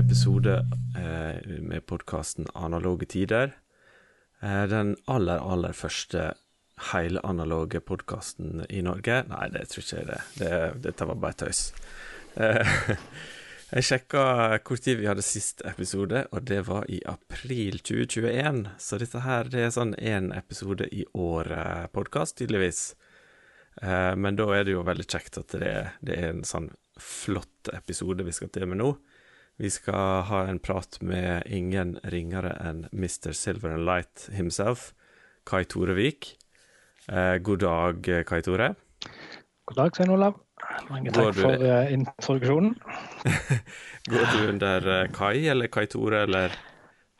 episode eh, med podkasten Analoge tider. Eh, den aller, aller første helanaloge podkasten i Norge. Nei, det tror ikke jeg det. det. Dette var bare tøys. Eh, jeg sjekka hvor tid vi hadde sist episode, og det var i april 2021. Så dette her det er sånn én episode i året-podkast, tydeligvis. Men da er det jo veldig kjekt at det, det er en sånn flott episode vi skal til med nå. Vi skal ha en prat med ingen ringere enn Mr. Silver and Light himself, Kai Torevik. Eh, god dag, Kai Tore. God dag, Svein Olav. Mange takk du... for uh, introduksjonen. Går du under uh, Kai eller Kai Tore, eller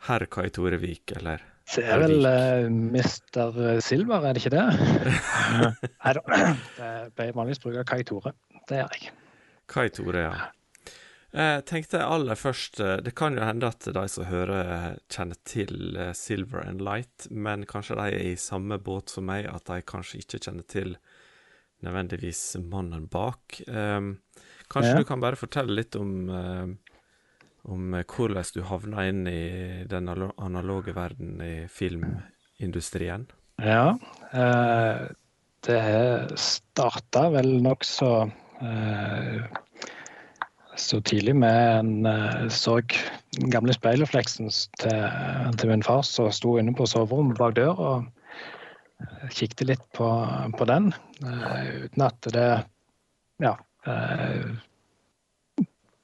herr Kai Torevik, eller? Det er vel uh, Mr. Silver, er det ikke det? Nei da. Jeg pleier vanligvis bruke Kai Tore. Det gjør jeg. Kai Tore, ja. Jeg tenkte aller først eh, Det kan jo hende at de som hører, kjenner til eh, Silver and Light, men kanskje de er i samme båt som meg, at de kanskje ikke kjenner til nødvendigvis mannen bak. Um, kanskje ja. du kan bare fortelle litt om, om hvordan du havna inn i den analoge verden i filmindustrien? Ja, det starta vel nokså uh, så tidlig med en uh, så den gamle speilrefleksen til, til, min far som sto inne på soverommet bak døra og uh, kikket litt på, på den, uh, uten at det ja,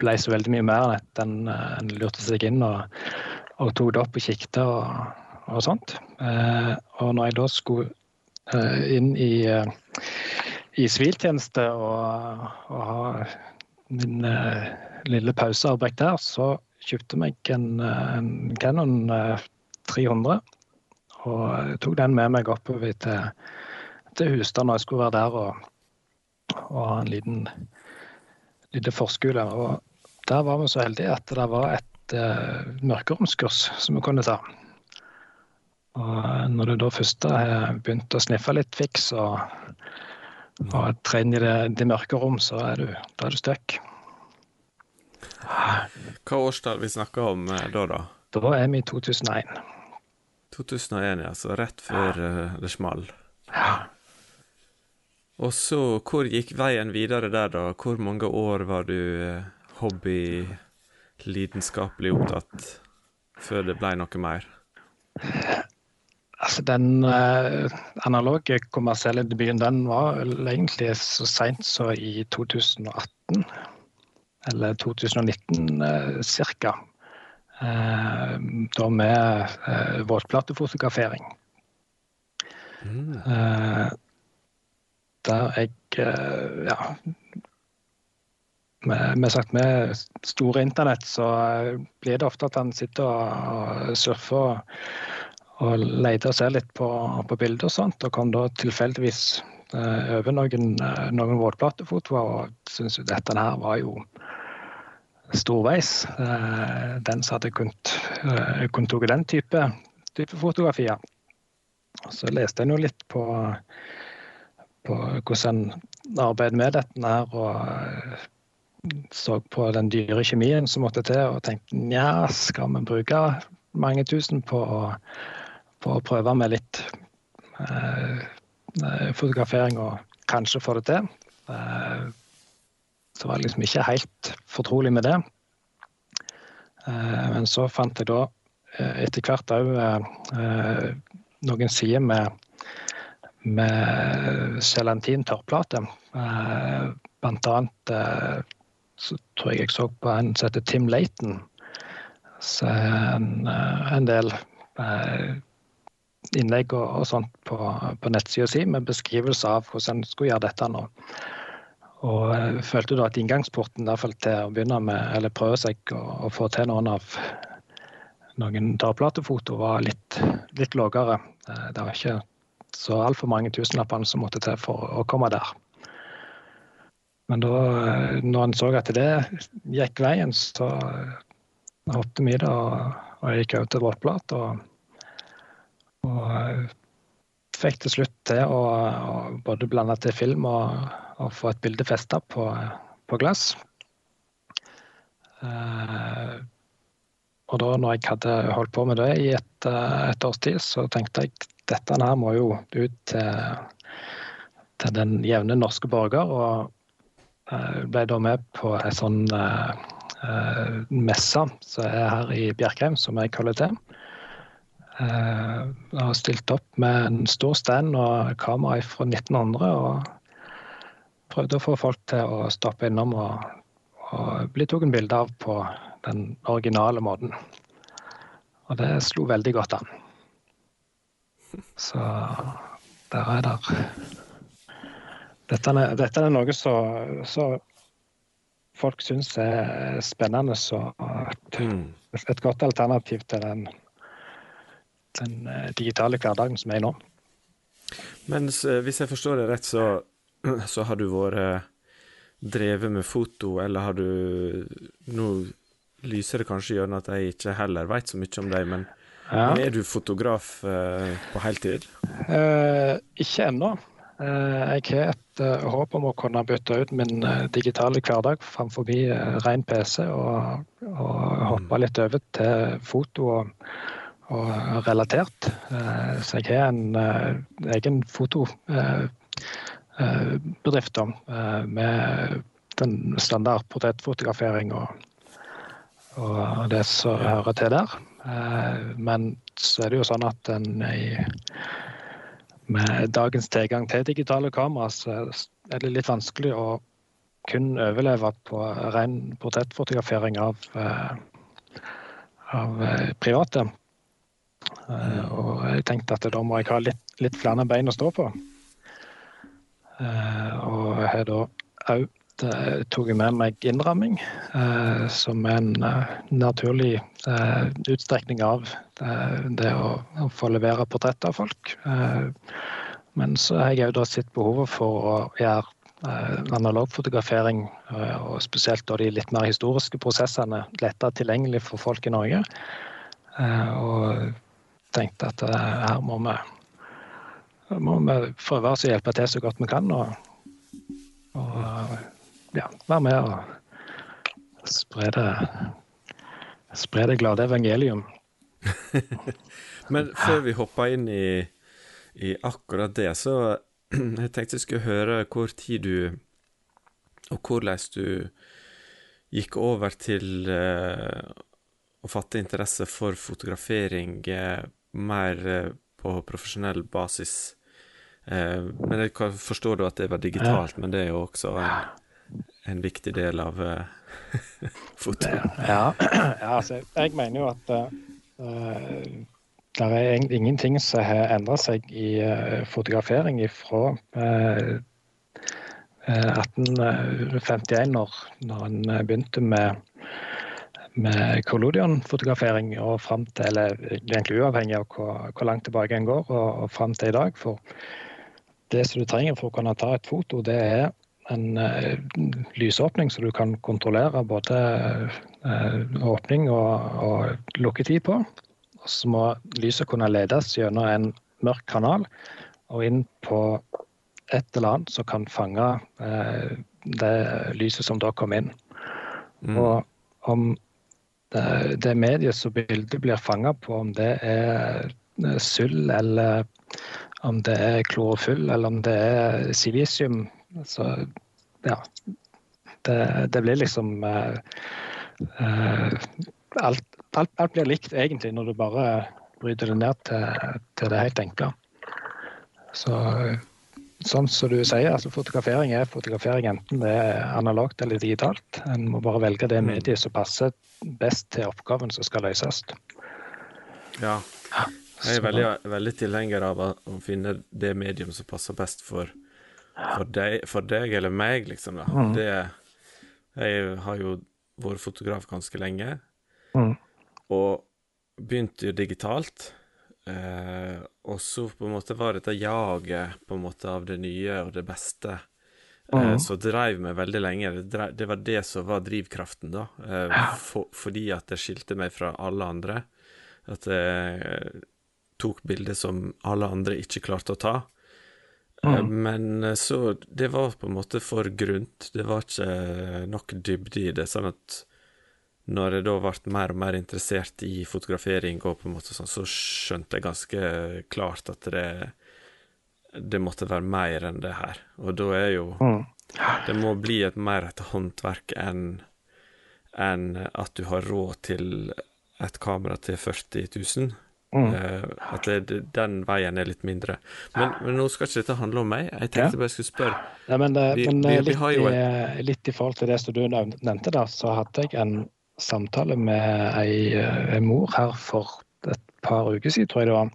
ble så veldig mye mer enn at en, en lurte seg inn og, og, tok det opp og kikket og, og sånt. og når jeg da skulle inn i, i siviltjeneste og, og ha min uh, lille pausearbeid der, så kjøpte jeg en, eh, en Canon 300. Eh, og tok den med meg oppover til, til Hustad når jeg skulle være der og, og ha en liten lite forskole. Og der var vi så heldige at det var et uh, mørkeromskurs som vi kunne ta. Og når du da først har begynt å sniffe litt fiks og og trene i det, det mørke rom, så er du, da du stuck. Hva årstall vi snakker om eh, da, da? Da er vi i 2001. 2001, ja. Så rett før ja. uh, det small. Ja. Og så, hvor gikk veien videre der, da? Hvor mange år var du uh, hobby, lidenskapelig opptatt, før det ble noe mer? Altså, Den uh, analoge kommersielle debuten den var egentlig så seint som i 2018. Eller 2019 uh, ca. Uh, da med uh, våtplatefotografering. Mm. Uh, der jeg ja, med, med, sagt, med store internett så blir det ofte at han sitter og, og surfer og leide og ser litt på, på bilder og sånt, og kom da tilfeldigvis eh, over noen, eh, noen våtplatefotoer og syntes jo dette her var jo storveis. Eh, den som hadde kunnet, eh, kunnet ta den type, type fotografier. Så leste jeg nå litt på, på hvordan en arbeider med dette her, og eh, så på den dyre kjemien som måtte til, og tenkte nja, skal vi bruke mange tusen på å på å prøve med litt eh, eh, fotografering og kanskje få det til. Eh, så var jeg liksom ikke helt fortrolig med det. Eh, men så fant jeg da eh, etter hvert òg eh, noen sider med, med gelatin tørrplate. blant annet så tror jeg jeg så på en som heter Tim Laton. En, en del innlegg og, og sånt på, på nettsida si med beskrivelse av hvordan en skulle gjøre dette nå. Og jeg følte da at inngangsporten derfor til å begynne med, eller prøve seg å, å få til noen av noen tavplatefoto var litt, litt lavere. Eh, det var ikke så altfor mange tusenlappene som måtte til for å komme der. Men da eh, når en så at det gikk veien, så hoppet vi det og, gikk over til våtplat. Og og eh, fikk til slutt til å, både blande til film og, og få et bilde festa på, på, glass. Uh, og da når jeg hadde holdt på med det i et, et års tid, så tenkte jeg dette her må jo ut til, til den jevne norske borger. Og ble da med på ei sånn uh, messe som er her i Bjerkreim, som jeg holder til. Uh, har stilt opp med en stor stand og kamera fra 1900. og Prøvde å få folk til å stoppe innom og, og bli tatt bilde av på den originale måten. Og det slo veldig godt an. Så der er der Dette er, dette er noe som folk syns er spennende og et, mm. et, godt alternativ til den, den eh, digitale hverdagen som er nå. Men eh, hvis jeg forstår det rett, så, så har du vært eh, drevet med foto, eller har du Nå lyser det kanskje gjennom at jeg ikke heller vet så mye om deg, men ja. er du fotograf på heltid? Eh, ikke ennå. Jeg har et håp om å kunne bytte ut min digitale hverdag framfor ren PC, og, og hoppe mm. litt over til foto og, og relatert. Så jeg har en egen fotobedrift med den standard portrettfotografering og, og det som hører til der. Men så er det jo sånn at en i med dagens tilgang til digitale kamera, så er det litt vanskelig å kun overleve på ren portrettfotografering av, eh, av eh, private. Eh, og jeg tenkte at da må jeg ha litt, litt flere bein å stå på. Og jeg da òg tok jeg med meg innramming, eh, som er en eh, naturlig eh, utstrekning av det å, få levere portretter av folk. men så har jeg òg sett behovet for å gjøre analogfotografering, og spesielt de litt mer historiske prosessene, lettere tilgjengelig for folk i Norge. og tenkte at her må vi, må vi prøve å hjelpe til så godt vi kan. og, og ja, være med og spre det, spre det glade evangelium. Men før vi hopper inn i, i, akkurat det, så jeg tenkte jeg skulle høre hvor tid du Og hvordan du gikk over til uh, å fatte interesse for fotografering mer uh, på profesjonell basis. men jeg forstår du at det var digitalt, men det er jo også en en viktig del av uh, foto. Ja, ja altså, jeg mener jo at uh, det er ingenting som har endra seg i uh, fotografering ifra uh, 1851, når, når en begynte med, med collodion-fotografering, og fram til, eller egentlig uavhengig av hvor, hvor langt tilbake en går, og, og fram til i dag. For det som du trenger for å kunne ta et foto, det er en uh, lysåpning, som du kan kontrollere både uh, åpning og, og, lukketid på. Og så må lyset kunne ledes gjennom en mørk kanal og inn på et eller annet som kan fange uh, det lyset som da kom inn. Mm. Og om det, det mediet som bildet blir fanga på, om det er sølv eller om det er klorofyll eller om det er silisium så ja. Det, det blir liksom uh, alt, alt, alt, blir likt egentlig når du bare bryter det ned til, til det helt enkle. Så sånn som du sier, altså fotografering er fotografering enten det er analogt eller digitalt. En må bare velge det mm. mediet som passer best til oppgaven som skal løses. Ja. Jeg er veldig, veldig tilhenger av å finne det medium som passer best for for deg, for deg eller meg, liksom. Mm. Det, jeg har jo vært fotograf ganske lenge, mm. og begynte jo digitalt. Eh, og så på en måte var dette jaget på en måte av det nye og det beste eh, mm. som dreiv meg veldig lenge. Det, drev, det, var det som var drivkraften, da. Eh, for, fordi at det skilte meg fra alle andre. At jeg tok bilder som alle andre ikke klarte å ta. Mm. Men eh, så Det var på en måte for grunt. Det var ikke nok dybde i det. Sånn at når jeg da ble mer og mer interessert i fotografering, og på en måte sånn, så skjønte jeg ganske klart at det, det måtte være mer enn det her. Og da er jo Mm. Det må bli et mer et håndverk enn en at du har råd til et kamera til 40 000. Mm. Eh, at det, den veien er litt mindre. Men, men nå skal ikke dette handle om meg. Jeg tenkte Ja. bare jeg skulle spørre. Ja, men eh, Vi- men vi- eh, vi litt, har i, litt i forhold til det som du nevnte da, så hadde jeg en samtale med ei, eh, ei mor her for et par uker siden, tror jeg det var.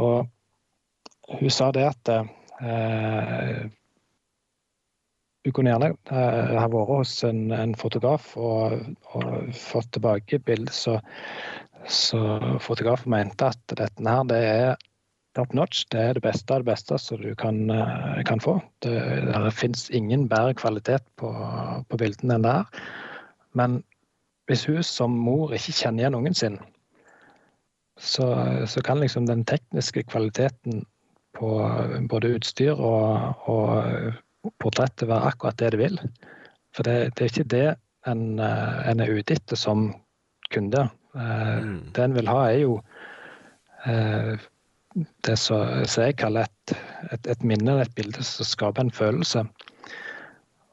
Og hun sa det at eh, hun kunne gjerne eh, ha vært hos en, en fotograf og, og fått tilbake bildet, så, så fotografen mente at dette her, det er top notch. Det er det beste av det beste som du kan, eh, kan få. Det, det fins ingen bedre kvalitet på, på bildene enn det her. Men hvis hun som mor ikke kjenner igjen ungen sin, så, så kan liksom den tekniske kvaliteten på både utstyr og, og portrettet være akkurat det det vil. For det, det er ikke det en, eh, en er ute etter som kunde. Eh, Mm. Det en vil ha, er jo eh, det som jeg kaller et, et, et minne, et bilde som skaper en følelse.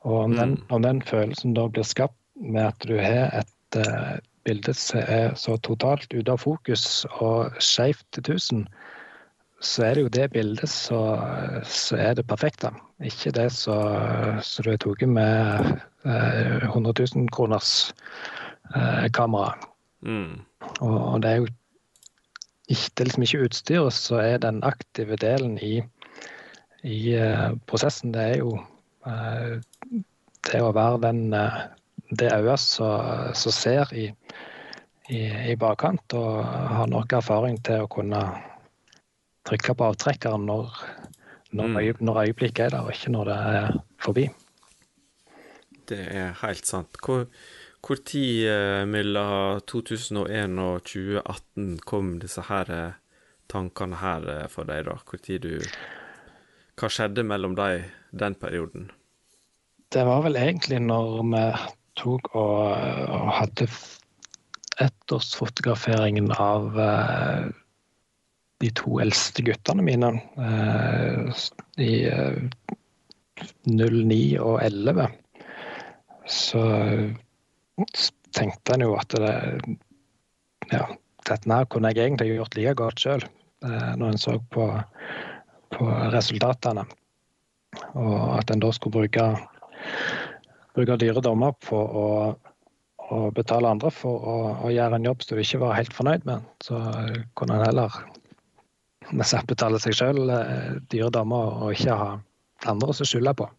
Og om den, Mm. om den følelsen da blir skapt med at du har et eh, bildet er så totalt ute av fokus og skeivt til tusen, så er det jo det bildet som er det perfekte. Ikke det som du har tatt med eh, 100 000 kroners eh, kamera. Mm. Og det er jo ikke, det er liksom ikke utstyret som er den aktive delen i, i uh, prosessen. Det er jo uh, det å være den, eh, det øyet som ser i, i, i bakkant og har nok erfaring til å kunne trykke på avtrekkeren når, når, Mm. øye, når øyeblikket er der, og ikke når det er forbi. Det er helt sant. Hvor, hvor tid eh, mellom 2001 og 2018 kom disse her eh, tankene her eh, for deg, da? Hvor tid du Hva skjedde mellom deg den perioden? Det var vel egentlig når vi tok og, og hadde ettårsfotograferingen av uh, de to eldste guttene mine uh, i uh, 09 og 11. Så tenkte en jo at det Ja, dette her kunne jeg egentlig gjort like godt sjøl, eh, når en så på, på resultatene. Og at en da skulle bruke bruke dyre dommer på å, å betale andre for å, å gjøre en jobb som du ikke var helt fornøyd med. Så kunne en heller betale seg sjøl dyre dommer og ikke ha andre å skylde på.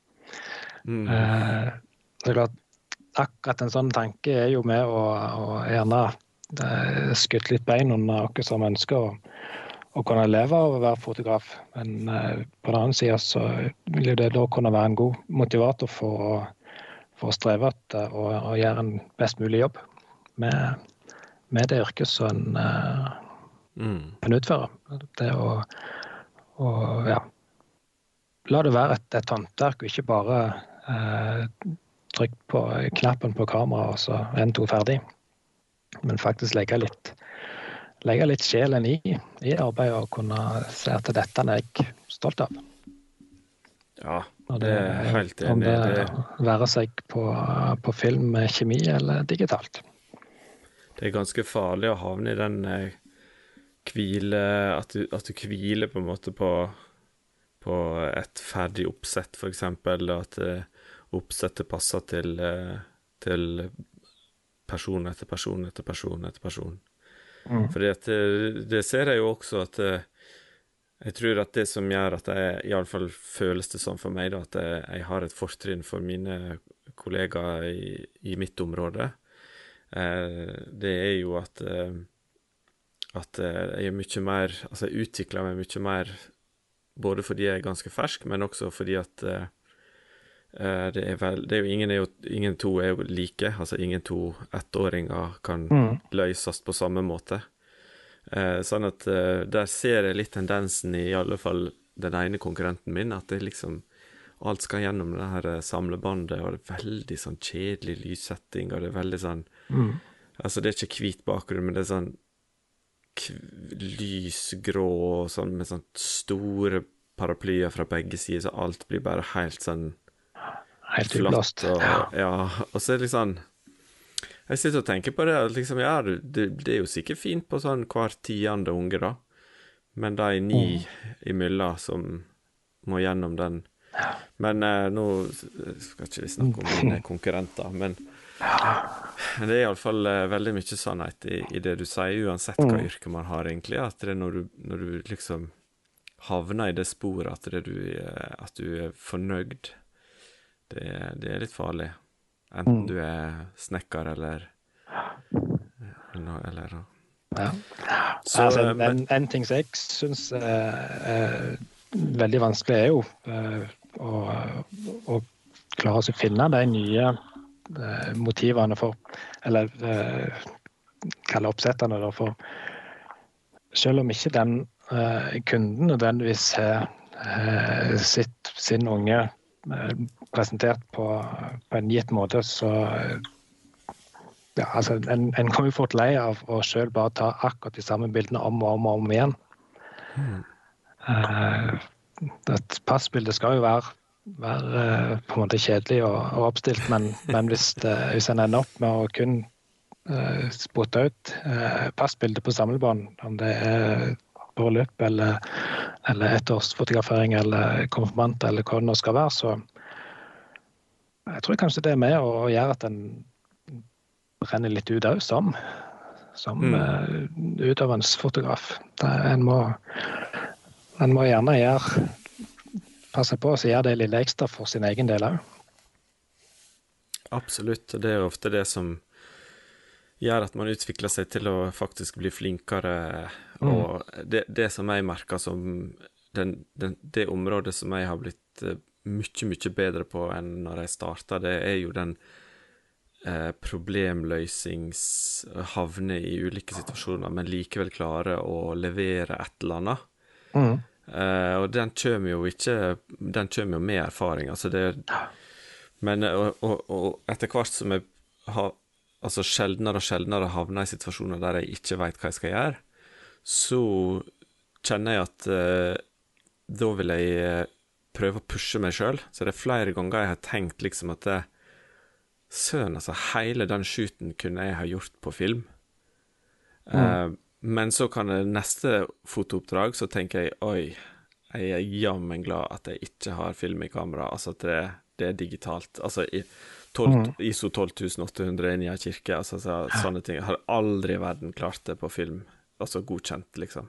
Mm. Eh, det er klart, akkurat en sånn tanke er jo med å, å gjerne skutt litt bein under oss som ønsker å, å kunne leve av å være fotograf. Men eh, på den annen side så vil jo det da kunne være en god motivator for å, for å streve etter å, å gjøre en best mulig jobb med, med det yrket som en, eh, Mm. en utfører. Det å, å ja, la det være et, et håndverk, og ikke bare eh, trykk på knappen på kameraet og så en, to, ferdig. Men faktisk legge litt, legge litt sjelen i, i arbeidet og kunne se at dette er jeg stolt av. Ja, Og det er helt enig Om det Det, være seg på, på film, kjemi eller digitalt. det er ganske farlig å havne i den eh, hvile At du, at du hviler på en måte på, på et ferdig oppsett, og At eh, oppsettet passer til, eh, til person etter person etter person etter person. Mm. For det, det ser jeg jo også at Jeg tror at det som gjør at jeg Iallfall føles det sånn for meg, da, at jeg, jeg har et fortrinn for mine kollegaer i, i mitt område, eh, det er jo at eh, at eh, jeg er mye mer Altså, jeg utvikler meg mye mer både fordi jeg er ganske fersk, men også fordi at eh, eh, det er vel Det er jo ingen, er jo, ingen to er jo like. Altså, ingen to ettåringer kan Mm. løses på samme måte. Eh, sånn at eh, der ser jeg litt tendensen i, i alle fall den ene konkurrenten min, at det liksom alt skal gjennom det her eh, samlebandet, og det er veldig sånn kjedelig lyssetting, og det er veldig sånn Mm. Altså, det er ikke hvit bakgrunn, men det er sånn lysgrå og sånn med sånn store paraplyer fra begge sider, så alt blir bare helt sånn Helt flatt. Og, Ja. ja, og så er det litt sånn Jeg sitter og tenker på det, at liksom, ja, det, det er jo sikkert fint på sånn hver tiende unge, da, men de ni imellom som må gjennom den. Men eh, nå skal ikke vi snakke om mine konkurrenter, men det er iallfall eh, veldig mye sannhet i, i det du sier, uansett hva yrke man har, egentlig. At det er når du, når du liksom havner i det sporet at, det du, eh, at du er fornøyd, det, det er litt farlig. Enten du er snekker eller eller, eller Ja. Så, altså, eh, en, men- en ting som jeg syns er veldig vanskelig, er jo eh, å, å klare å finne de nye eh, motivene for Eller uh, kalle oppsettene da, for Selv om ikke den eh, kunden nødvendigvis har eh, sitt, sin unge eh, presentert på, på en gitt måte, så eh, ja, altså, en, en kommer jo fort lei av å sjøl bare ta akkurat de samme bildene om og om og om igjen. Mm. et passbilde skal jo være, være eh, på en måte kjedelig og, og oppstilt, men, men hvis, det, hvis en ender opp med å kun uh, spotte ut uh, passbildet på samlebånd, om det er bryllup eller, eller ettårsfotografering eller konfirmant eller hva det nå skal være, så jeg tror kanskje det er med å gjøre at en renner litt ut òg, som, som Mm. uh, utøvende fotograf. En må, en må gjerne gjøre passe på å gjøre det lille ekstra for sin egen del òg. Absolutt, og det er ofte det som gjør at man utvikler seg til å faktisk bli flinkere. Og det, det som jeg merker som den, den, det området som jeg har blitt eh, mye, mye bedre på enn når jeg starta, det er jo den eh, problemløsnings Havne i ulike situasjoner, men likevel klare å levere et eller annet. Mm. Eh, og den kommer jo ikke Den kommer jo med erfaring. Altså det Men eh, og, og, og etter hvert som jeg har altså sjeldnere og sjeldnere havner i situasjoner der jeg ikke veit hva jeg skal gjøre, så kjenner jeg at eh, da vil jeg eh, prøve å pushe meg sjøl. Så det er flere ganger jeg har tenkt liksom at det, Søren, altså, hele den shooten kunne jeg ha gjort på film. Eh, men så kan det neste fotooppdrag, så tenker jeg oi, jeg er jammen glad at jeg ikke har film i kamera. Altså at det, det er digitalt. Altså i 12, ISO 12800 inn i ei kirke, altså så, sånne ting. Jeg har aldri i verden klart det på film. Altså godkjent, liksom.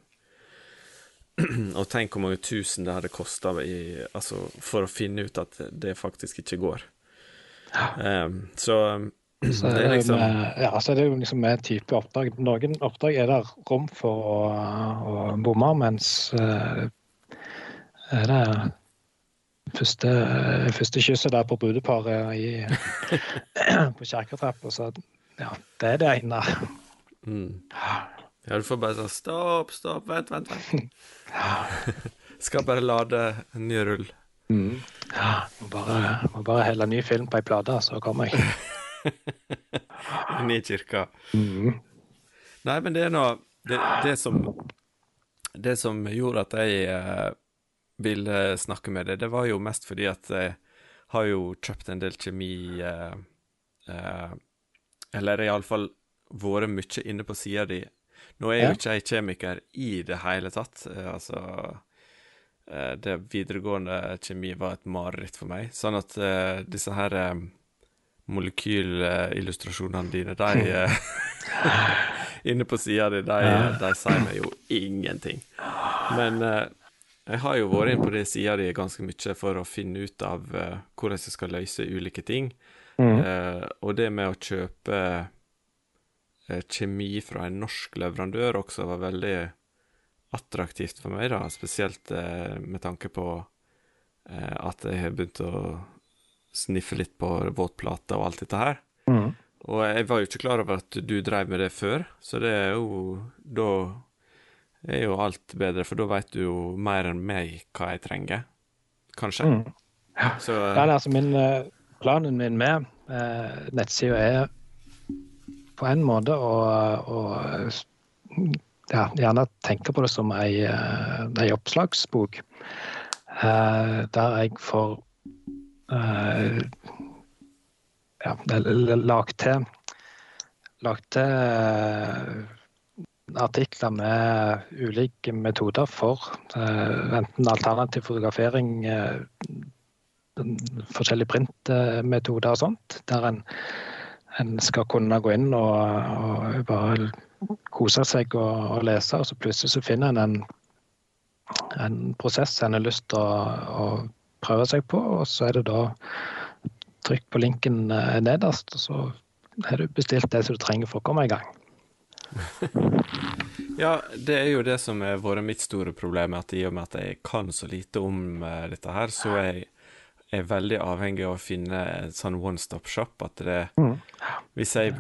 Og tenk hvor mange tusen det hadde kosta altså, for å finne ut at det faktisk ikke går. Um, så Så det er liksom med, ja, så er det jo liksom med type oppdrag. Noen oppdrag er der rom for å, å bomme, mens uh, er det første, første kysset der på brudeparet i, på kjerketrappa, så ja, det er det ene. mm. Ja, du får bare sånn Stopp, stopp, vent, vent, vent. Skal bare lade en ny rull. Mm. Ja, må bare, må bare helle ny film på ei plate, så kommer jeg. Inn i kirka. Mm. Nei, men det er nå det, det som Det som gjorde at jeg eh, ville snakke med deg, det var jo mest fordi at jeg har jo kjøpt en del kjemi eh, eh, Eller iallfall vært mye inne på sida di. Nå er jo ikke jeg kjemiker i det hele tatt. eh, altså eh, Det videregående kjemi var et mareritt for meg. Sånn at eh, disse her molekylillustrasjonene dine, de Inne på sida di, de, de sier meg jo ingenting. Men jeg har jo vært inne på det sida di ganske mye for å finne ut av hvordan jeg skal løse ulike ting. Mm. Og det med å kjøpe kjemi fra en norsk leverandør også var veldig attraktivt for meg, da. Spesielt eh, med tanke på eh, at jeg har begynt å sniffe litt på våtplater og alt dette her. Mm. Og jeg var jo ikke klar over at du drev med det før, så det er jo Da er jo alt bedre, for da veit du jo mer enn meg hva jeg trenger. Kanskje. Mm. Så Ja, altså min, eh, planen min med eh, nettsida er på en måte å, å ja, gjerne tenke på det som ei, eh, ei oppslagsbok. Eh, der jeg får eh, ja, lagt til lagt til eh, artikler med ulike metoder for eh, enten alternativ fotografering, eh, forskjellige printmetoder og sånt, der en, en skal kunne gå inn og, og bare kose seg og, og, lese, og så plutselig så finner en en, en prosess en har lyst til å, å, prøve seg på, og så er det da trykk på linken nederst, og så har du bestilt det som du trenger for å komme i gang. ja, det er jo det som har vært mitt store problem, at i og med at jeg kan så lite om uh, dette her, så er jeg er veldig avhengig av å finne en sånn one stop shop. At det mm. Hvis jeg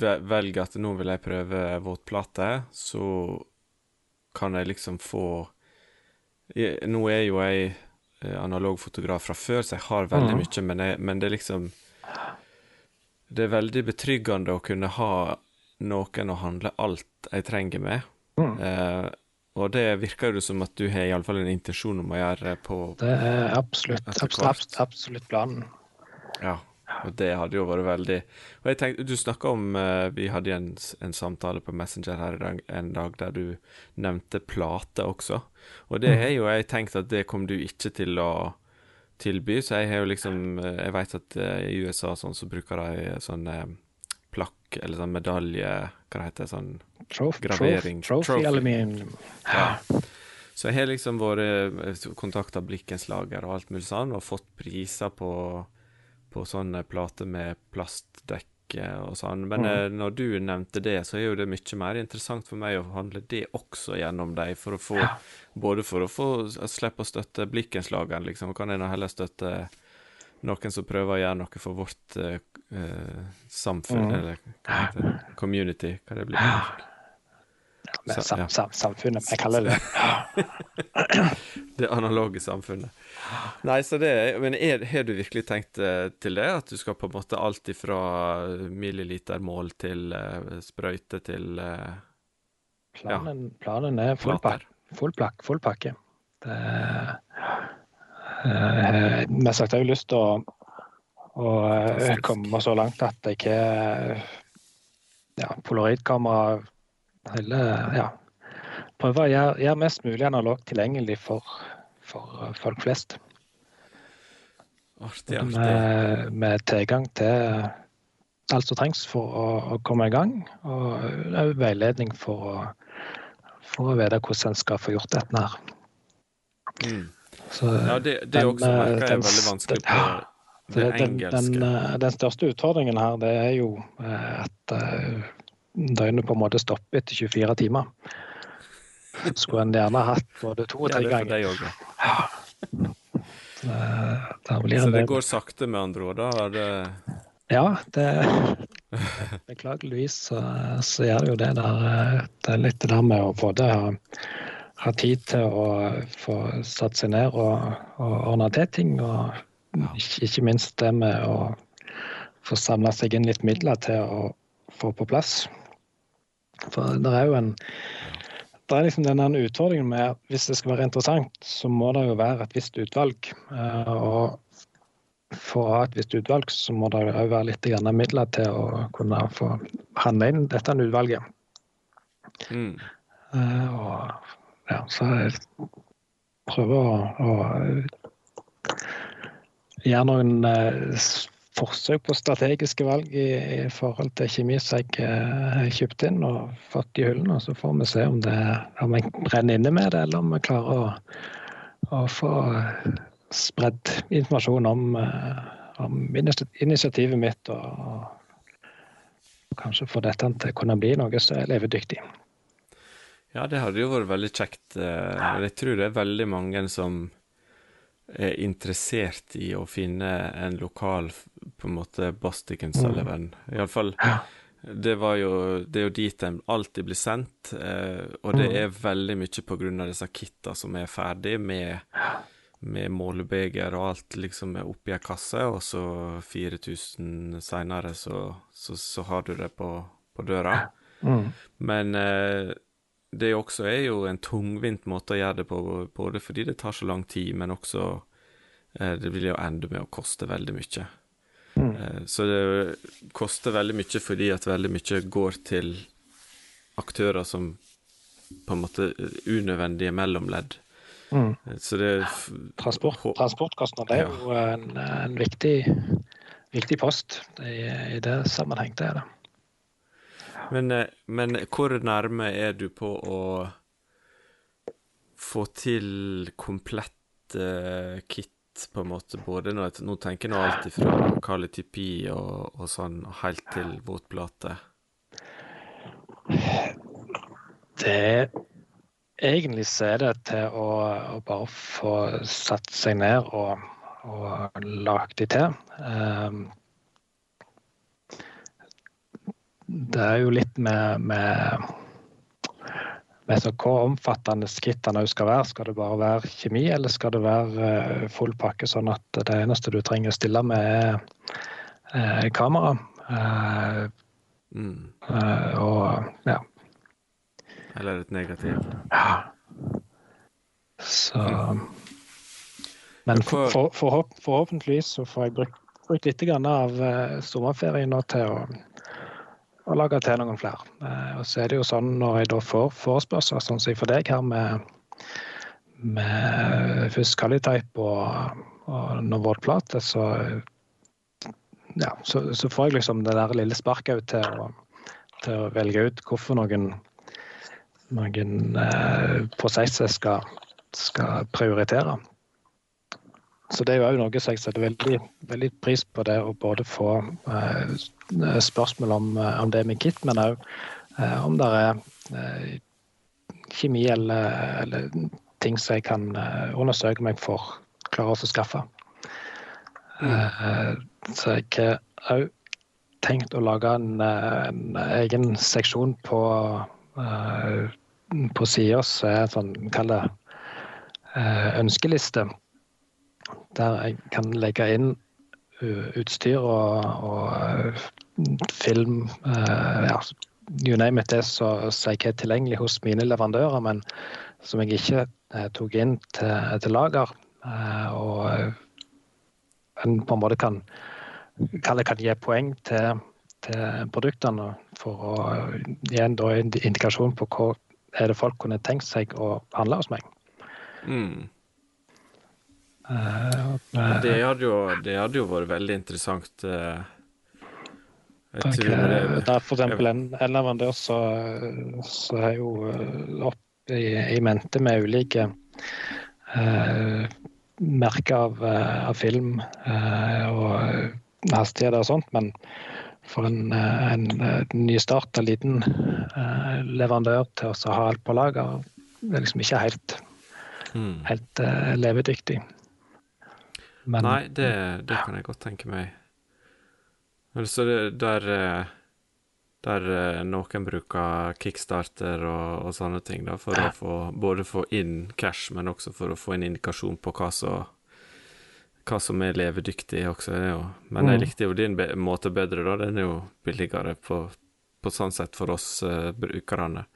velger at nå vil jeg prøve våtplate, så kan jeg liksom få Nå er jo jeg analog fotograf fra før, så jeg har veldig mm. mye, men, jeg, men det er liksom Det er veldig betryggende å kunne ha noen å handle alt jeg trenger med. Mm. Eh, og det virker jo som at du har iallfall en intensjon om å gjøre på Det er absolutt, absolutt, absolutt planen. Ja, og det hadde jo vært veldig Og jeg tenkte, Du snakka om uh, Vi hadde en, en, samtale på Messenger her i dag, en dag der du nevnte plate også. Og det mm. har jo jeg tenkt at det kom du ikke til å tilby, så jeg har jo liksom eh, Jeg vet at uh, i USA sånn så bruker de sånn uh, plakk eller sånn medalje Hva det heter sånn trof, gravering. Trophy, trophy, aluminium. Ja. Så jeg har liksom vært kontakta Blikkenslager og alt mulig sånn, og fått priser på, på sånne plater med plastdekke og sånn. Men mm. Eh, når du nevnte det, så er jo det mye mer interessant for meg å handle det også gjennom deg, for å få ja. Både for å få slippe å støtte Blikkens Lager, liksom, kan en heller støtte noen som prøver å gjøre noe for vårt uh, samfunn, mm. eller hva heter det, community, hva det blir. Ja, sam, sam, samfunnet, jeg kaller det det analoge samfunnet. Nei, så det Men er, har du virkelig tenkt uh, til det? At du skal på en måte alt ifra millilitermål til uh, sprøyte til planen, planen, er full, pak, full, plak, full pakke. Det Eh, men sagt, jeg har lyst til å, å Fantastisk. komme så langt at jeg ikke ja, polaroidkamera hele ja, Prøve å gjøre, gjøre, mest mulig analogt tilgjengelig for, for folk flest. Artig, artig. Med, med, tilgang til alt som trengs for å, å komme i gang, og veiledning for å, for å vite hvordan en skal få gjort dette her. Mm. Så, ja, det, det den, også merker jeg er veldig vanskelig på det, det engelske. Den, eh, den, største utfordringen her, det er jo eh, at uh, døgnet på en måte stopper etter 24 timer. Skulle en gjerne hatt både to og tre ja, ganger. Ja. Så, så det går sakte, med andre ord? da? Det... Ja, det Beklageligvis så, så gjør det jo det der. Det er litt det der med å både ha ha tid til å få satt seg ned og, og ordne til ting. Og ikke, minst det med å få samla seg inn litt midler til å få på plass. For det er jo en det er liksom denne utfordringen med at hvis det skal være interessant, så må det jo være et visst utvalg. Eh, og for å ha et visst utvalg, så må det òg være litt midler til å kunne få handle inn dette utvalget. Mm. Eh, og ja, så jeg prøver å, å gjøre noen eh, forsøk på strategiske valg i, i forhold til kjemi som jeg eh, har kjøpt inn og fått i hyllene. Så får vi se om, det, om jeg brenner inne med det, eller om vi klarer å, å få spredd informasjon om, eh, om initiativet mitt. Og, og kanskje få dette til å kunne bli noe som er levedyktig. Ja, det hadde jo vært veldig kjekt. Eh, jeg tror det er veldig mange som er interessert i å finne en lokal på en måte Bostic Sullivan. Mm. Iallfall det, var jo, det er jo dit en alltid blir sendt, eh, og det mm. er veldig mye på grunn av disse kitta som er ferdig med med målebeger og alt liksom er oppi ei kasse, og så 4000 seinere så, så, så, har du det på, på døra. Mm. Men eh, det også er jo en tungvint måte å gjøre det på, både fordi det tar så lang tid, men også eh, det vil jo ende med å koste veldig mye. Mm. Eh, så det koster veldig mye fordi at veldig mye går til aktører som på en måte unødvendige mellomledd. Mm. Så det Transport, Transportkostnader er jo en, en viktig, viktig, post i, i, det sammenheng. Det er det. Men, eh, men hvor nærme er du på å få til komplett uh, kit, på en måte? Både nå, nå tenker jeg nå alt fra Kali og, og sånn, helt til våtplate. Det egentlig så er det til å, å bare få satt seg ned og, og lagd de til. Um, det er jo litt med, med, med så hvor omfattende skrittene skal være. Skal det bare være kjemi, eller skal det være uh, full pakke, sånn at det eneste du trenger å stille med, er uh, kamera? Mm. og ja. Eller et negativ. Ja. Så Men for, for, for, forhåpentligvis så får jeg brukt, brukt litt av sommerferien nå til å, å, lage til noen flere. Uh, og så er det jo sånn når jeg da får forespørsler, sånn som jeg får deg her med, med først Calitype og, og Novod-plate, så ja, så, så, får jeg liksom det der lille sparket til å, til å velge ut hvorfor noen noen eh, prosesser skal, skal, prioritere. Så det er jo òg noe som jeg setter veldig, veldig, pris på, det å både få eh, spørsmål om, eh, om, det med kit, men òg eh, om det er eh, kjemi eller, eller, ting som jeg kan eh, undersøke meg for klare å skaffe. Mm. så jeg har òg tenkt å lage en, en egen seksjon på på sida så er sånn, kall det, eh, ønskeliste. Der jeg kan legge inn utstyr og, og film, ja, you name it, det som jeg har tilgjengelig hos mine leverandører, men som jeg ikke tok inn til, til lager. Og en på en måte kan, kan, kan gi poeng til, til produktene for å gi en indikasjon på hva er det folk kunne tenkt seg å handle hos meg. Mm. Det, hadde jo, det, hadde jo, vært veldig interessant. Uh, jeg tror det, det er for eksempel en, en leverandør som er jo opp i, i mente med ulike uh, merker av, av film og hastigheter og sånt, men for en, eh, en, en eh, nystarta liten uh, leverandør til å ha alt på lager, er liksom ikke helt, mm. helt uh, levedyktig. Men, Nei, det, det, kan jeg godt tenke meg. Altså, der, der noen bruker kickstarter og, og sånne ting, da, for ja. å få, både få inn cash, men også for å få en indikasjon på hva som hva som er levedyktig også. Er jo. Men jeg mm. likte jo din be måte bedre, da. Den er jo billigere på, på sånn sett for oss uh, brukerne.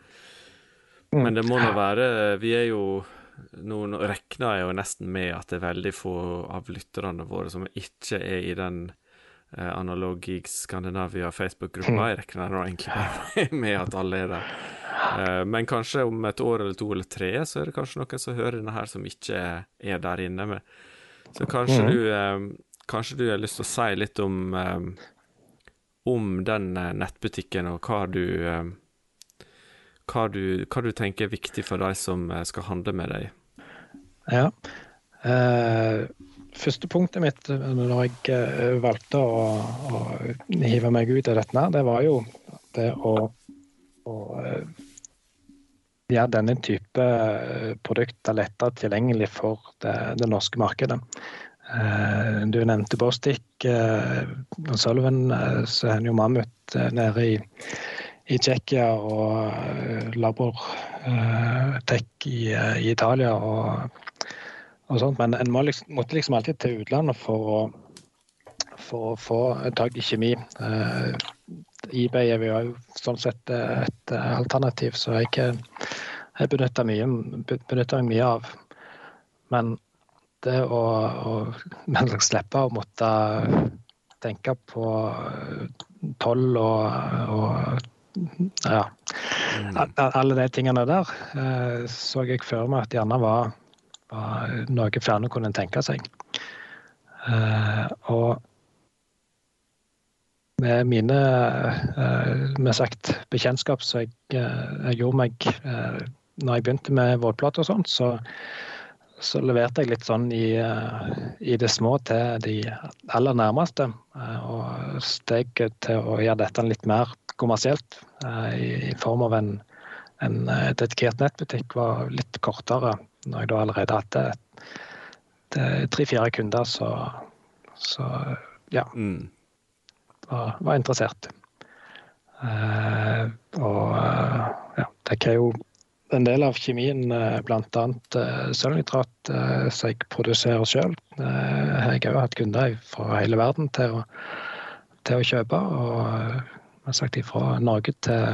Mm. Men det må nå være Vi er jo Nå regner jeg jo nesten med at det er veldig få av lytterne våre som ikke er i den eh, Analog Geeks Skandinavia Facebook-gruppa. Mm. Jeg regner nå egentlig med at alle er der. Eh, men kanskje om et år eller to eller tre, så er det kanskje noen som hører denne her, som ikke er der inne. med så kanskje, mm. du, eh, kanskje du har lyst til å si litt om, eh, om den eh, nettbutikken, og hva du, hva du, hva du tenker er viktig for de som skal handle med deg? Ja. Eh, første punktet mitt når jeg valgte å, å, hive meg ut av dette, det var jo det å, å gjøre denne type eh, produkter lettere tilgjengelig for det, det norske markedet. Eh, du nevnte Bostik. Eh, Sullivan, så er han jo Mammut nede i, i Tsjekkia og Labortech i, i, Italia. Og og sånt, men en må liksom, måtte liksom alltid til utlandet for å, for å få tak i kjemi. Eh, eBay er jo sånn sett et alternativ, så jeg, jeg benytter, mye, benytter meg mye av. Men det å, å slippe å måtte tenke på toll og, og ja, mm. alle de tingene der eh, så jeg for meg at gjerne var, var noe flere kunne tenke seg. Eh, og med mine eh, med sagt bekjentskap som jeg, jeg, gjorde meg når jeg begynte med våtplate og sånt, så, så, leverte jeg litt sånn i, i, det små til de aller nærmeste. Og steg til å gjøre dette litt mer kommersielt i, i form av en, en dedikert nettbutikk var litt kortere når jeg da allerede hadde tre-fire kunder så ja, mm. var, var, interessert. Uh, og uh, ja, det er jo en del av kjemien, uh, bl.a. Uh, sølvnitrat, uh, som jeg produserer sjøl. Uh, jeg har òg hatt kunder fra hele verden til å, til å kjøpe. Og har sagt fra Norge til,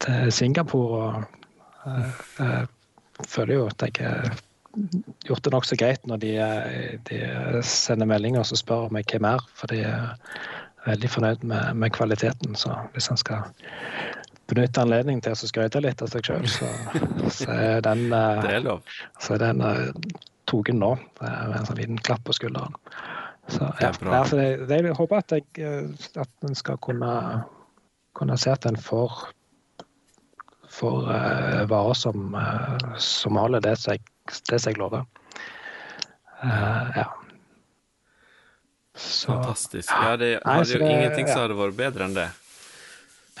til Singapore. og føler jo at jeg har gjort det nokså greit når de, de, sender meldinger og spør om jeg har mer, for de er veldig fornøyd med, med kvaliteten. Så hvis han skal benytte anledningen til å skryte litt av seg sjøl, så, så, er den, er. Så er den togen nå, med en sånn liten klapp på skulderen. Så, ja, det er altså, jeg, jeg håper at jeg eh, at en skal kunne, kunne se at en får for uh, varer som, uh, som holder det som jeg, det jeg lover. Uh, ja. Så, Fantastisk. Ja, det hadde jo ingenting som hadde vært bedre enn det.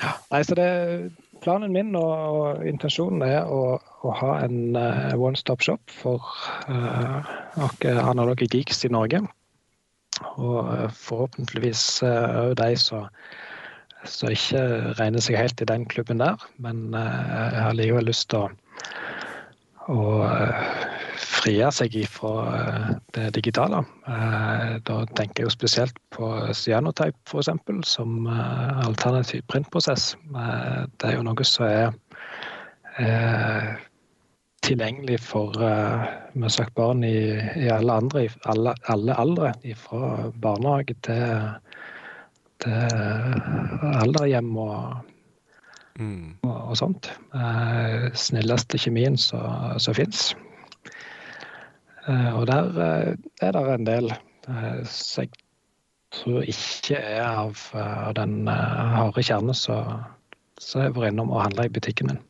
Ja, nei, så det, Planen min og, og intensjonen er å, å ha en uh, one stop shop for uh, analoge geeks i Norge. Og forhåpentligvis òg de som ikke regner seg helt i den klubben der. Men eh, jeg har likevel lyst til å, å eh, frie seg fra eh, det digitale. Da tenker jeg jo spesielt på cyanotype f.eks. som alternativ printprosess. Det er jo noe som er tilgjengelig for uh, sagt, barn i, i, alle andre, alle, alle aldre. Fra barnehage til til alderhjem og, mm. og, og, sånt. Uh, snilleste kjemien som fins. Uh, og der eh, er det en del eh, som jeg tror ikke er av, den harde kjerne som jeg vært innom og handla i butikken min.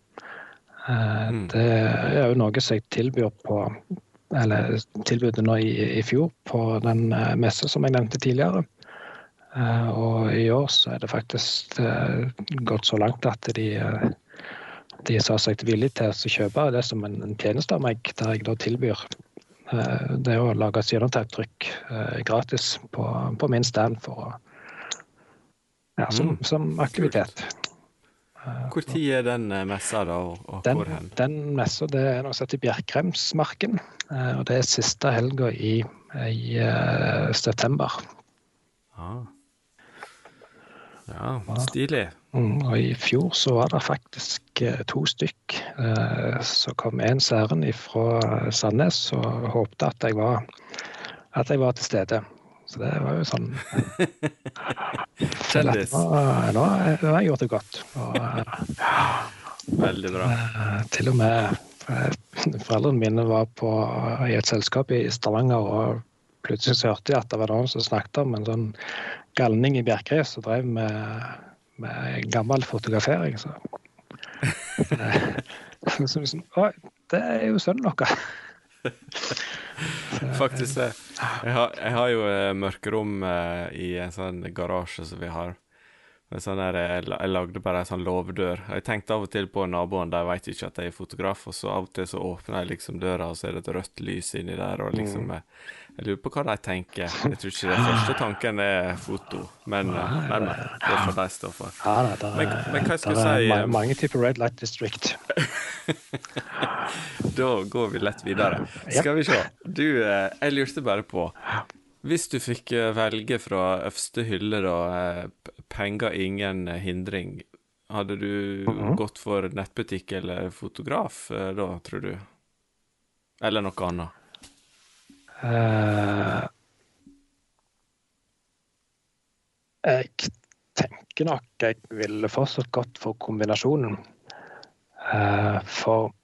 Uh, mm. Det er jo noe som jeg tilbyr på eller tilbudet nå i, i fjor på den uh, messa som jeg nevnte tidligere. Eh, og i år så er det faktisk eh, gått så langt at de, eh, de sa seg villige til å kjøpe det som en, en tjeneste av meg, der jeg da tilbyr det å lage gjennomtapptrykk gratis på, på, min stand for ja, som, som aktivitet. Hvor tid er den messa, da? og den, hvor hen? Den messa det er noe som heter Bjerkremsmarken. og Det er siste helga i, i uh, september. Ah. Ja, stilig. Mm, og I fjor så var det faktisk eh, to stykk. Eh, så kom en særen fra Sandnes og håpte at jeg var, at jeg var til stede. Så det var jo sånn Kjendis. Nå, nå, har jeg gjort det godt. Og, Veldig bra. Til og med foreldrene mine var på, i et selskap i Stavanger, og plutselig så hørte jeg at det var noen som snakket om en sånn galning i Bjerkreim som drev med, med gammel fotografering. Så. så liksom, Å, det er jo sønnen vår. Faktisk det. Jeg har, jeg har jo eh, mørkerom eh, i en sånn garasje som vi har. Sånn der, jeg, jeg lagde bare en sånn låvedør. Jeg tenkte av og til på naboene, de vet ikke at jeg er fotograf, og så av og til så åpner jeg liksom døra, og så er det et rødt lys inni der, og liksom mm. Eh, jeg lurer på hva de tenker. Jeg tror ikke den første tanken er foto, men, nei, nei, det får de står for. Ja, nei, der, men, men hva skal jeg si er Mange typer Red Light District. da går vi lett videre. Skal vi se. Du, eh, jeg lurte bare på Hvis du fikk eh, velge fra øverste hylle, da, eh, penger ingen hindring, hadde du mm -hmm. gått for nettbutikk eller fotograf da, tror du? Eller noe annet? Uh, jeg tenker nok jeg ville fortsatt gått for kombinasjonen. Uh, for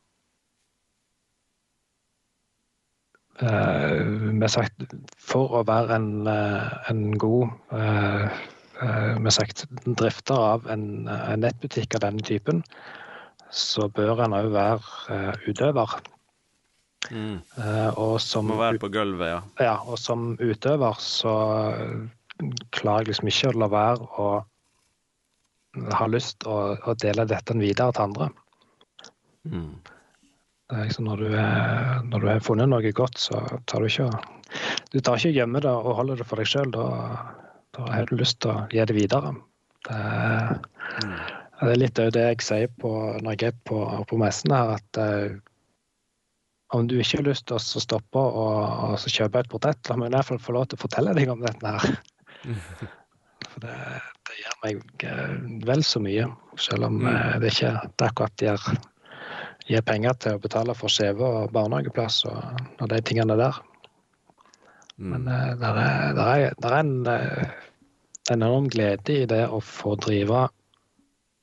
vi med sagt, For å være en, en god med sagt, drifter av en, en, nettbutikk av denne typen, så bør en òg være utøver. Mm. og som, Må være på gulvet, ja. ja. Og som utøver så klarer jeg liksom ikke å la være å ha lyst å, å dele dette videre til andre. Mm. Det liksom når du, er, når du, har funnet noe godt, så tar du ikke Du tar ikke gjemme det og holder det for deg sjøl. Da, da, har du lyst til å gi det videre. Det er, mm. det er litt av det jeg sier på, når jeg er på, på messene her, at uh, om du ikke har lyst til å stoppe og, og kjøpe et portrett, la meg i hvert fall få lov til å fortelle deg om dette her. For det, det gjør meg eh, vel så mye, selv om mm. Eh, det ikke det akkurat gir, gir penger til å betale for CV og barnehageplass og, og de tingene der. Mm. Men uh, det er, er, er en, en enorm glede i det å få drive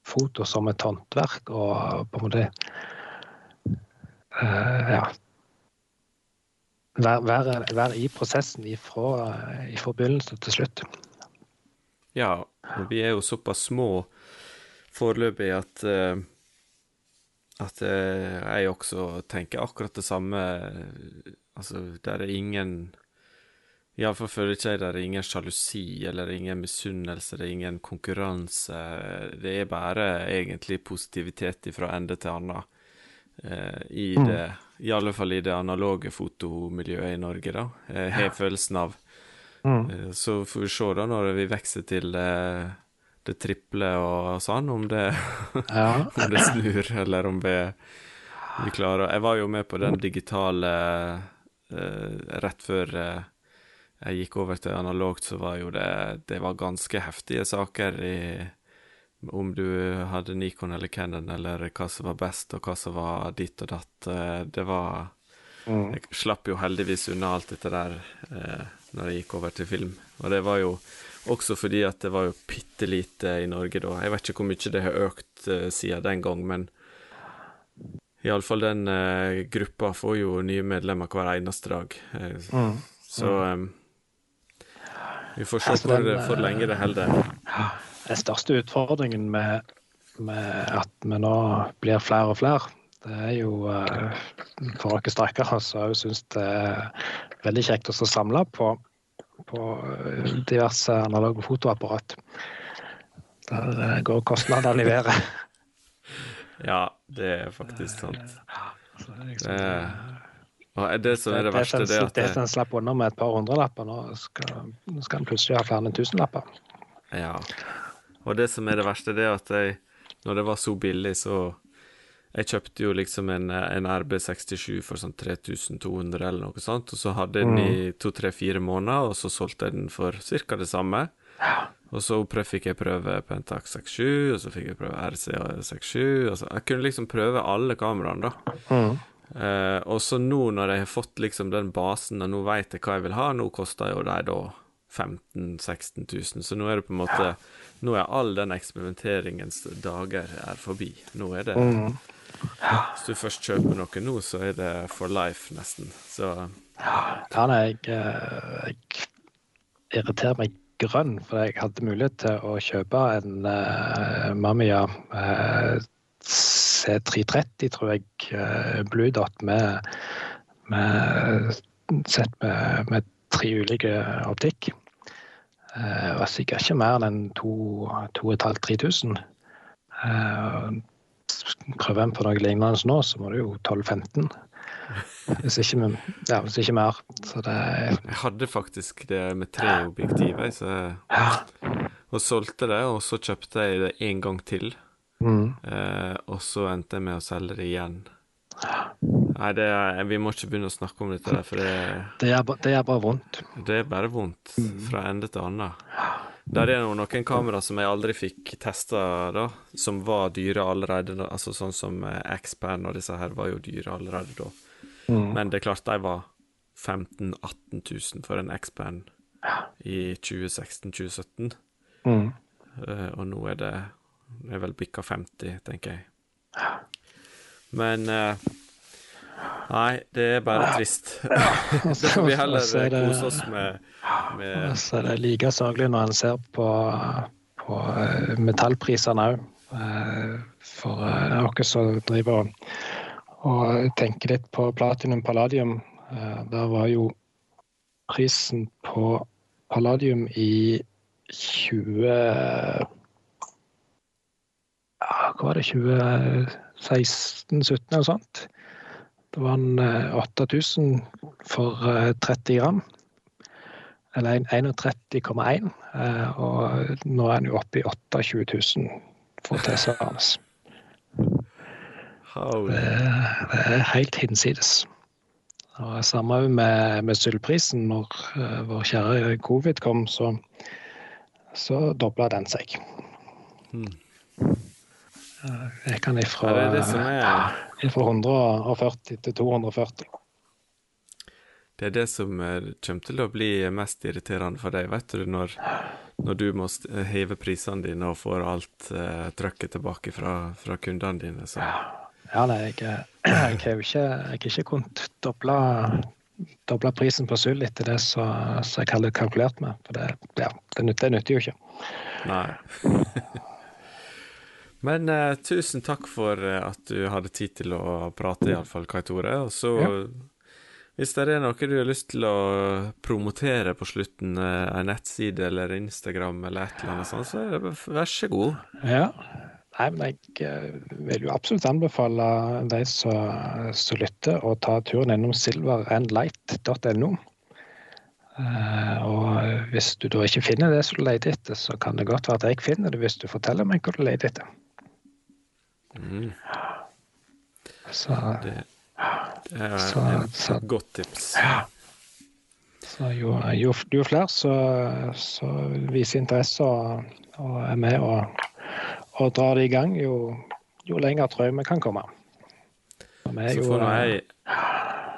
foto som et håndverk og på en måte ja, være, vær, vær, i prosessen ifra, ifra begynnelse til slutt. Ja, og vi er jo såpass små foreløpig at uh, at uh, jeg også tenker akkurat det samme. Altså, der er ingen Iallfall føler ikke jeg det er ingen sjalusi eller ingen misunnelse, det er ingen konkurranse. Det er bare egentlig positivitet fra ende til annen i mm. det i alle fall i det analoge fotomiljøet i Norge, da. Jeg har følelsen av. Mm. Eh, så får vi se da når vi vokser til det, det triple og sånn, om det, ja. om det snur, eller om vi, vi, klarer Jeg var jo med på den digitale eh, rett før eh, jeg gikk over til analogt, så var jo det Det var ganske heftige saker i om du hadde Nikon eller Canon, eller hva som var best, og hva som var ditt og datt. Eh, det var mm. Jeg slapp jo heldigvis unna alt dette der eh, når jeg gikk over til film. Og det var jo også fordi at det var jo bitte lite i Norge da. Jeg vet ikke hvor mye det har økt eh, siden den gang, men iallfall den eh, gruppa får jo nye medlemmer hver eneste dag. Eh, mm. Så mm. vi får se altså, hvor, for lenge det holder. Den største utfordringen med, med, at vi nå blir flere og flere, det er jo eh, for oss strekkere som syns det er veldig kjekt å samle på, på eh, diverse analoge fotoapparat. Der eh, går kostnadene i været. Ja, det er faktisk sant. Det er, og det som er det verste, det er at Det en slapp unna med et par hundrelapper, nå skal, nå skal en plutselig ha flere enn tusenlapper. Ja. Og det som er det verste, det er at jeg, når det var så billig, så Jeg kjøpte jo liksom en, en RB67 for sånn 3200 eller noe sånt, og så hadde jeg den i mm. to, tre, fire måneder, og så solgte jeg den for ca. det samme. Og så fikk jeg prøve Pentax 67, og så fikk jeg prøve RC67. Altså, jeg kunne liksom prøve alle kameraene, da. Mm. Eh, og så nå når jeg har fått liksom den basen, og nå veit jeg hva jeg vil ha, nå koster jo de da 15 000-16 000, så nå er det på en måte nå er all den eksperimenteringens dager er forbi. Nå er det mm. Hvis du først kjøper noe nå, så er det for life, nesten. Så Ja, nei, jeg, eh, jeg irriterer meg grønn, for jeg hadde mulighet til å kjøpe en uh, Mamiya uh, C330, tror jeg, uh, Blue Dot med, med sett med, med tre ulike optikk. Det eh, var sikkert ikke mer enn 2500-3000. Eh, prøver en på noe lignende nå, så må det jo 12-15. Hvis ikke, ja, hvis ikke mer. Så det Jeg hadde faktisk det med tre objektiver, så ja. og solgte det, og så kjøpte jeg det en gang til. Mm. Eh, og så endte jeg med å selge det igjen. Nei, det er, vi må ikke begynne å snakke om dette, for det, Det er, det er, bare vondt. det er bare vondt fra ende til annen. Der er noen kamera som jeg aldri fikk testa, da, som var dyre allerede. da, Altså sånn som eh, X-Pan og disse her var jo dyre allerede da. Mm. Men det er klart, de var 15 000-18 000 for en X-Pan i 2016-2017. Mm. Uh, og nå er det er vel bikka 50, tenker jeg. Men eh, Nei, det er bare trist. Da får vi heller så er kose oss med, med Så er det like sørgelig når en ser på, på eh, metallprisene òg. For oss dere som driver og, og tenker litt på platinum palladium, eh, der var jo prisen på palladium i 20 ja, Hva var det? 2016-2017 eller sånt. Det var en eh, 8000 for eh, 30 gram. Eller 31,1. eh, Og nå er den jo oppe i 28 000 for tilsvarende. Det, det er helt hinsides. Og Samme med, med sølvprisen. Når uh, vår kjære covid kom, så, så dobla den seg. Hmm. Eh, Jeg kan ifra, Ja, det er det som er ifra 140 til 240. Det er det som eh, kommer til å bli mest irriterende for deg, vet du, når, når du må heve prisene dine og får alt eh, trøkket tilbake fra, fra kundene dine. Så Ja, nei, jeg, jeg har jo ikke, jeg har ikke kunnet doble, doble prisen på sølv etter det som jeg hadde kalkulert med. For det, ja, det, nytter, det nytter jo ikke. nei. Men uh, tusen takk for eh, at du hadde tid til å prate, iallfall, Kai Tore. Og så, Ja. hvis det er noe du har lyst til å promotere på slutten, uh, en nettside eller Instagram eller et eller annet sånt, så er det, vær så god. Ja. Nei, men jeg vil jo absolutt anbefale de som som lytter, å ta turen innom silverandlight.no. Uh, og hvis du da ikke finner det som du leter etter, så kan det godt være at jeg finner det hvis du forteller meg hva du leter etter. Mm, Så, det, det er Så- en, så- godt tips. så jo, jo, jo flere som viser interesse og, og er med og, og drar det i gang, jo, jo lenger jeg vi kan komme. Så får nå eh, jeg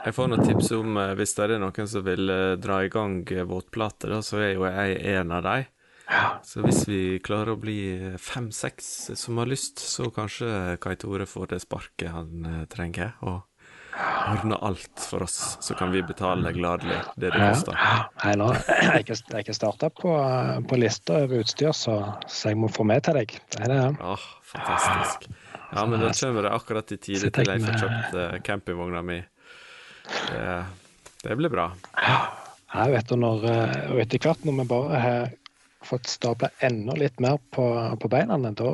Jeg får noen tips om eh, hvis det er noen som vil eh, dra i gang våtplater, så er jo jeg en av dem. Så hvis vi klarer å bli fem-seks som har lyst, så kanskje Kai Tore får det sparket han eh, trenger, og ordner alt for oss, så kan vi betale gladelig det det koster. Nå jeg er ikke, starta på, på lista over utstyr, så, så jeg må få med til deg. Det er det. Oh, fantastisk. Ja, men da kommer det akkurat i tide til jeg får kjøpt eh, campingvogna mi. Det, det blir bra. Ja, vet du, når, eh, og etter hvert når vi bare har fått stabla enda litt mer på, på beina, da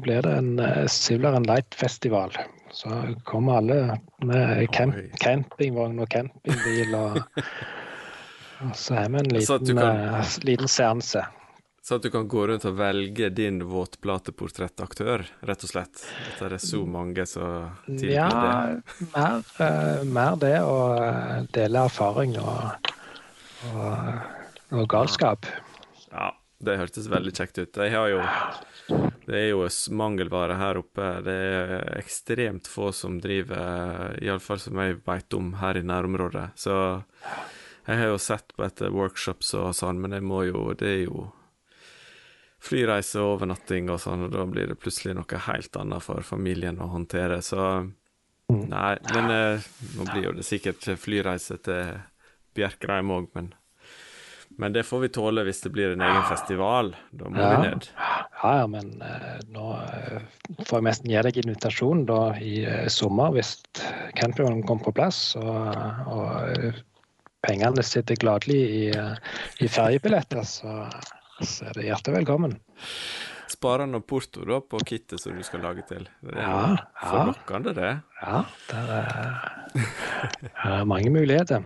blir det en uh, Silver and Light-festival. Så kommer alle med camp, campingvogn og campingbil. Og, og så er vi en liten, kan- eh, liten seanse. Så at du kan gå rundt og velge din våtplateportrettaktør, rett og slett. At det er så mange som tilbyr Ja, det. mer, uh, mer det å eh, dele erfaring og, og, og galskap. Ja, det hørtes veldig kjekt ut. Jeg har jo Det er jo mangelvare her oppe. Det er ekstremt få som driver, iallfall som jeg veit om her i nærområdet. Så jeg har jo sett på etter workshops og sånn, men jeg må jo Det er jo flyreise og overnatting og sånn, og da blir det plutselig noe helt annet for familien å håndtere. Så Nei, men eh, nå blir jo det sikkert flyreise til Bjerkreim òg, men men det får vi tåle hvis det blir en egen festival. Da må Ja. vi ned. Ja, ja, men uh, nå uh, får jeg nesten gi deg invitasjon da i uh, sommer hvis campingvognen kommer på plass. Og, og pengene sitter gladelig i, i ferjebilletter, så, så er det hjertelig velkommen. Sparer nå porto da på kittet som du skal lage til. Det er Ja, ja. forlokkende, det. Ja, det er, er mange muligheter.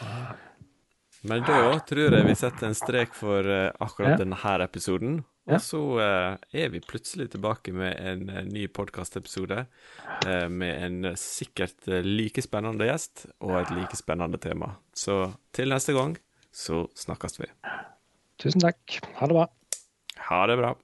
Men da tror jeg vi setter en strek for eh, akkurat denne episoden. Og så uh, er vi plutselig tilbake med en uh, ny podkastepisode med en sikkert like spennende gjest og et like spennende tema. Så til neste gang så snakkes vi. Tusen takk. Ha det bra. Ha det bra.